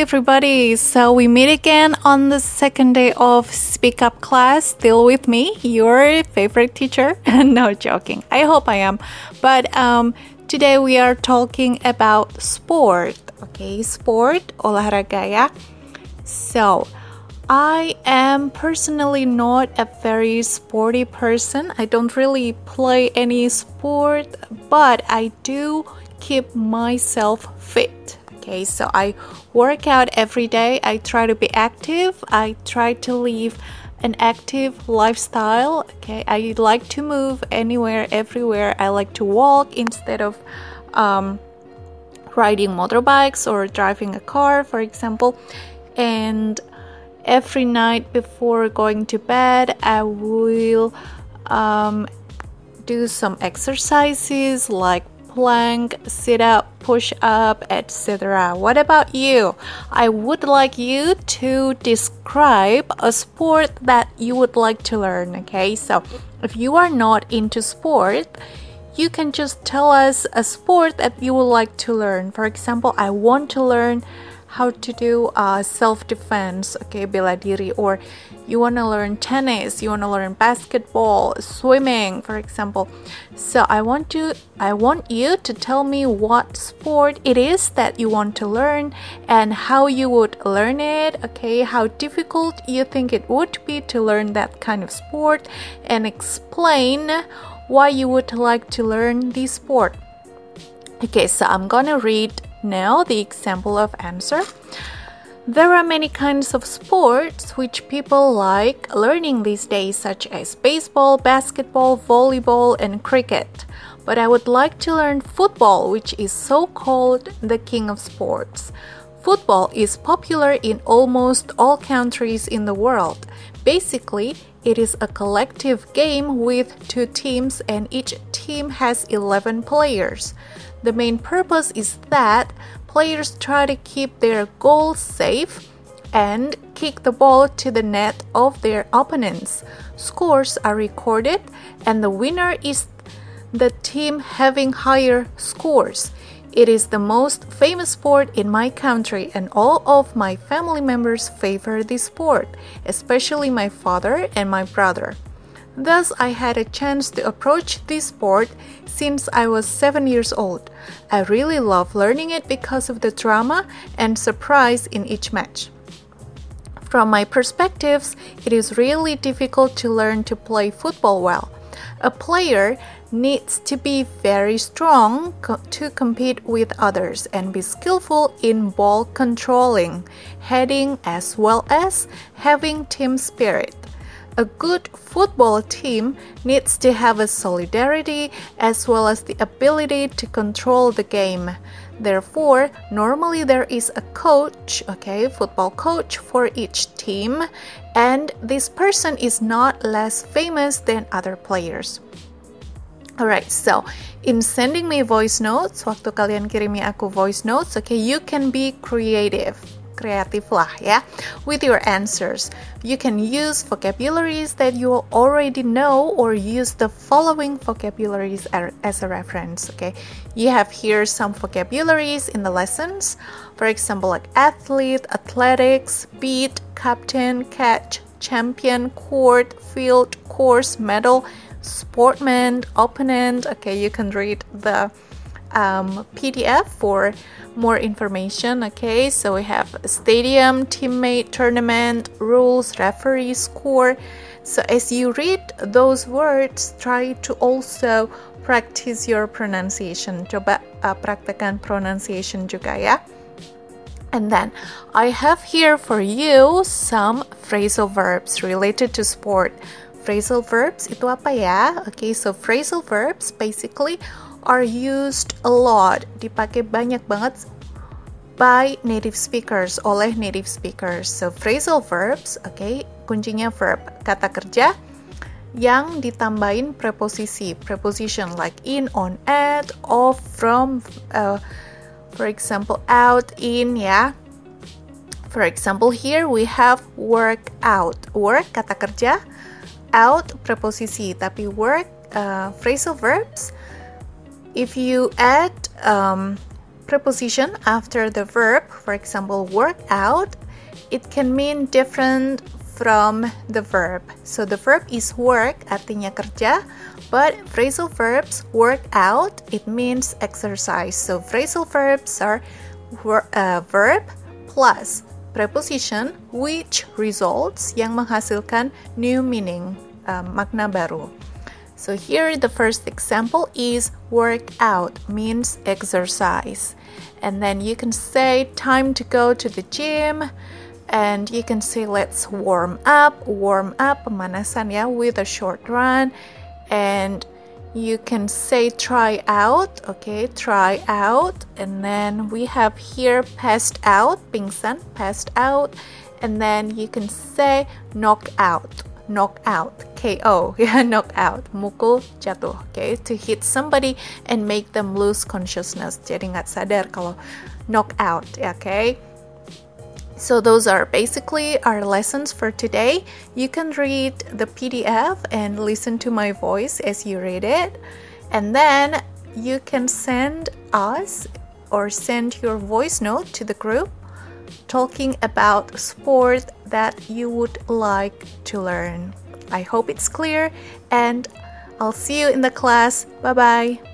everybody. So we meet again on the second day of Speak Up class. Still with me, your favorite teacher. no joking. I hope I am. But um, today we are talking about sport. Okay, sport, olahraga ya. So I am personally not a very sporty person. I don't really play any sport, but I do keep myself fit. Okay, so I work out every day. I try to be active. I try to live an active lifestyle. Okay, I like to move anywhere, everywhere. I like to walk instead of um, riding motorbikes or driving a car, for example. And every night before going to bed, I will um, do some exercises like plank, sit up, push up, etc. What about you? I would like you to describe a sport that you would like to learn, okay? So, if you are not into sport, you can just tell us a sport that you would like to learn. For example, I want to learn how to do uh, self defense, okay, bela diri, or you want to learn tennis, you want to learn basketball, swimming, for example. So I want to I want you to tell me what sport it is that you want to learn and how you would learn it, okay? How difficult you think it would be to learn that kind of sport and explain why you would like to learn this sport. Okay, so I'm gonna read now the example of answer. There are many kinds of sports which people like learning these days, such as baseball, basketball, volleyball, and cricket. But I would like to learn football, which is so called the king of sports. Football is popular in almost all countries in the world. Basically, it is a collective game with two teams, and each team has 11 players. The main purpose is that players try to keep their goals safe and kick the ball to the net of their opponents. Scores are recorded, and the winner is the team having higher scores. It is the most famous sport in my country, and all of my family members favor this sport, especially my father and my brother. Thus, I had a chance to approach this sport since I was 7 years old. I really love learning it because of the drama and surprise in each match. From my perspectives, it is really difficult to learn to play football well. A player needs to be very strong co- to compete with others and be skillful in ball controlling, heading, as well as having team spirit. A good football team needs to have a solidarity as well as the ability to control the game. Therefore, normally there is a coach, okay, football coach for each team, and this person is not less famous than other players. Alright, so in sending me voice notes, waktu kalian kirimi aku voice notes, okay, you can be creative kreatif lah ya with your answers. You can use vocabularies that you already know or use the following vocabularies as a reference, okay? You have here some vocabularies in the lessons. For example, like athlete, athletics, beat, captain, catch, champion, court, field, course, medal, sportman, opponent. Okay, you can read the um, PDF for more information. Okay, so we have stadium, teammate, tournament, rules, referee, score. So as you read those words, try to also practice your pronunciation. Coba uh, praktekkan pronunciation juga ya. And then I have here for you some phrasal verbs related to sport. Phrasal verbs itu apa ya? Okay, so phrasal verbs basically are used a lot, dipakai banyak banget by native speakers, oleh native speakers. So phrasal verbs, oke, okay, kuncinya verb, kata kerja yang ditambahin preposisi, preposition like in, on, at, off, from, uh, for example, out, in, ya. For example, here we have work out. Work kata kerja, out preposisi, tapi work uh, phrasal verbs if you add um, preposition after the verb, for example, work out, it can mean different from the verb. So the verb is work, artinya kerja, but phrasal verbs work out, it means exercise. So phrasal verbs are uh, verb plus preposition which results yang menghasilkan new meaning, uh, makna baru. So here the first example is work out means exercise. And then you can say time to go to the gym and you can say let's warm up, warm up pemanasan ya with a short run. And you can say try out, okay, try out. And then we have here passed out, pingsan, passed out. And then you can say knock out knock out KO yeah knock out mukul jatuh okay to hit somebody and make them lose consciousness jadi nggak sadar kalau knock out okay? So those are basically our lessons for today. You can read the PDF and listen to my voice as you read it. And then you can send us or send your voice note to the group talking about sport that you would like to learn. I hope it's clear and I'll see you in the class. Bye bye.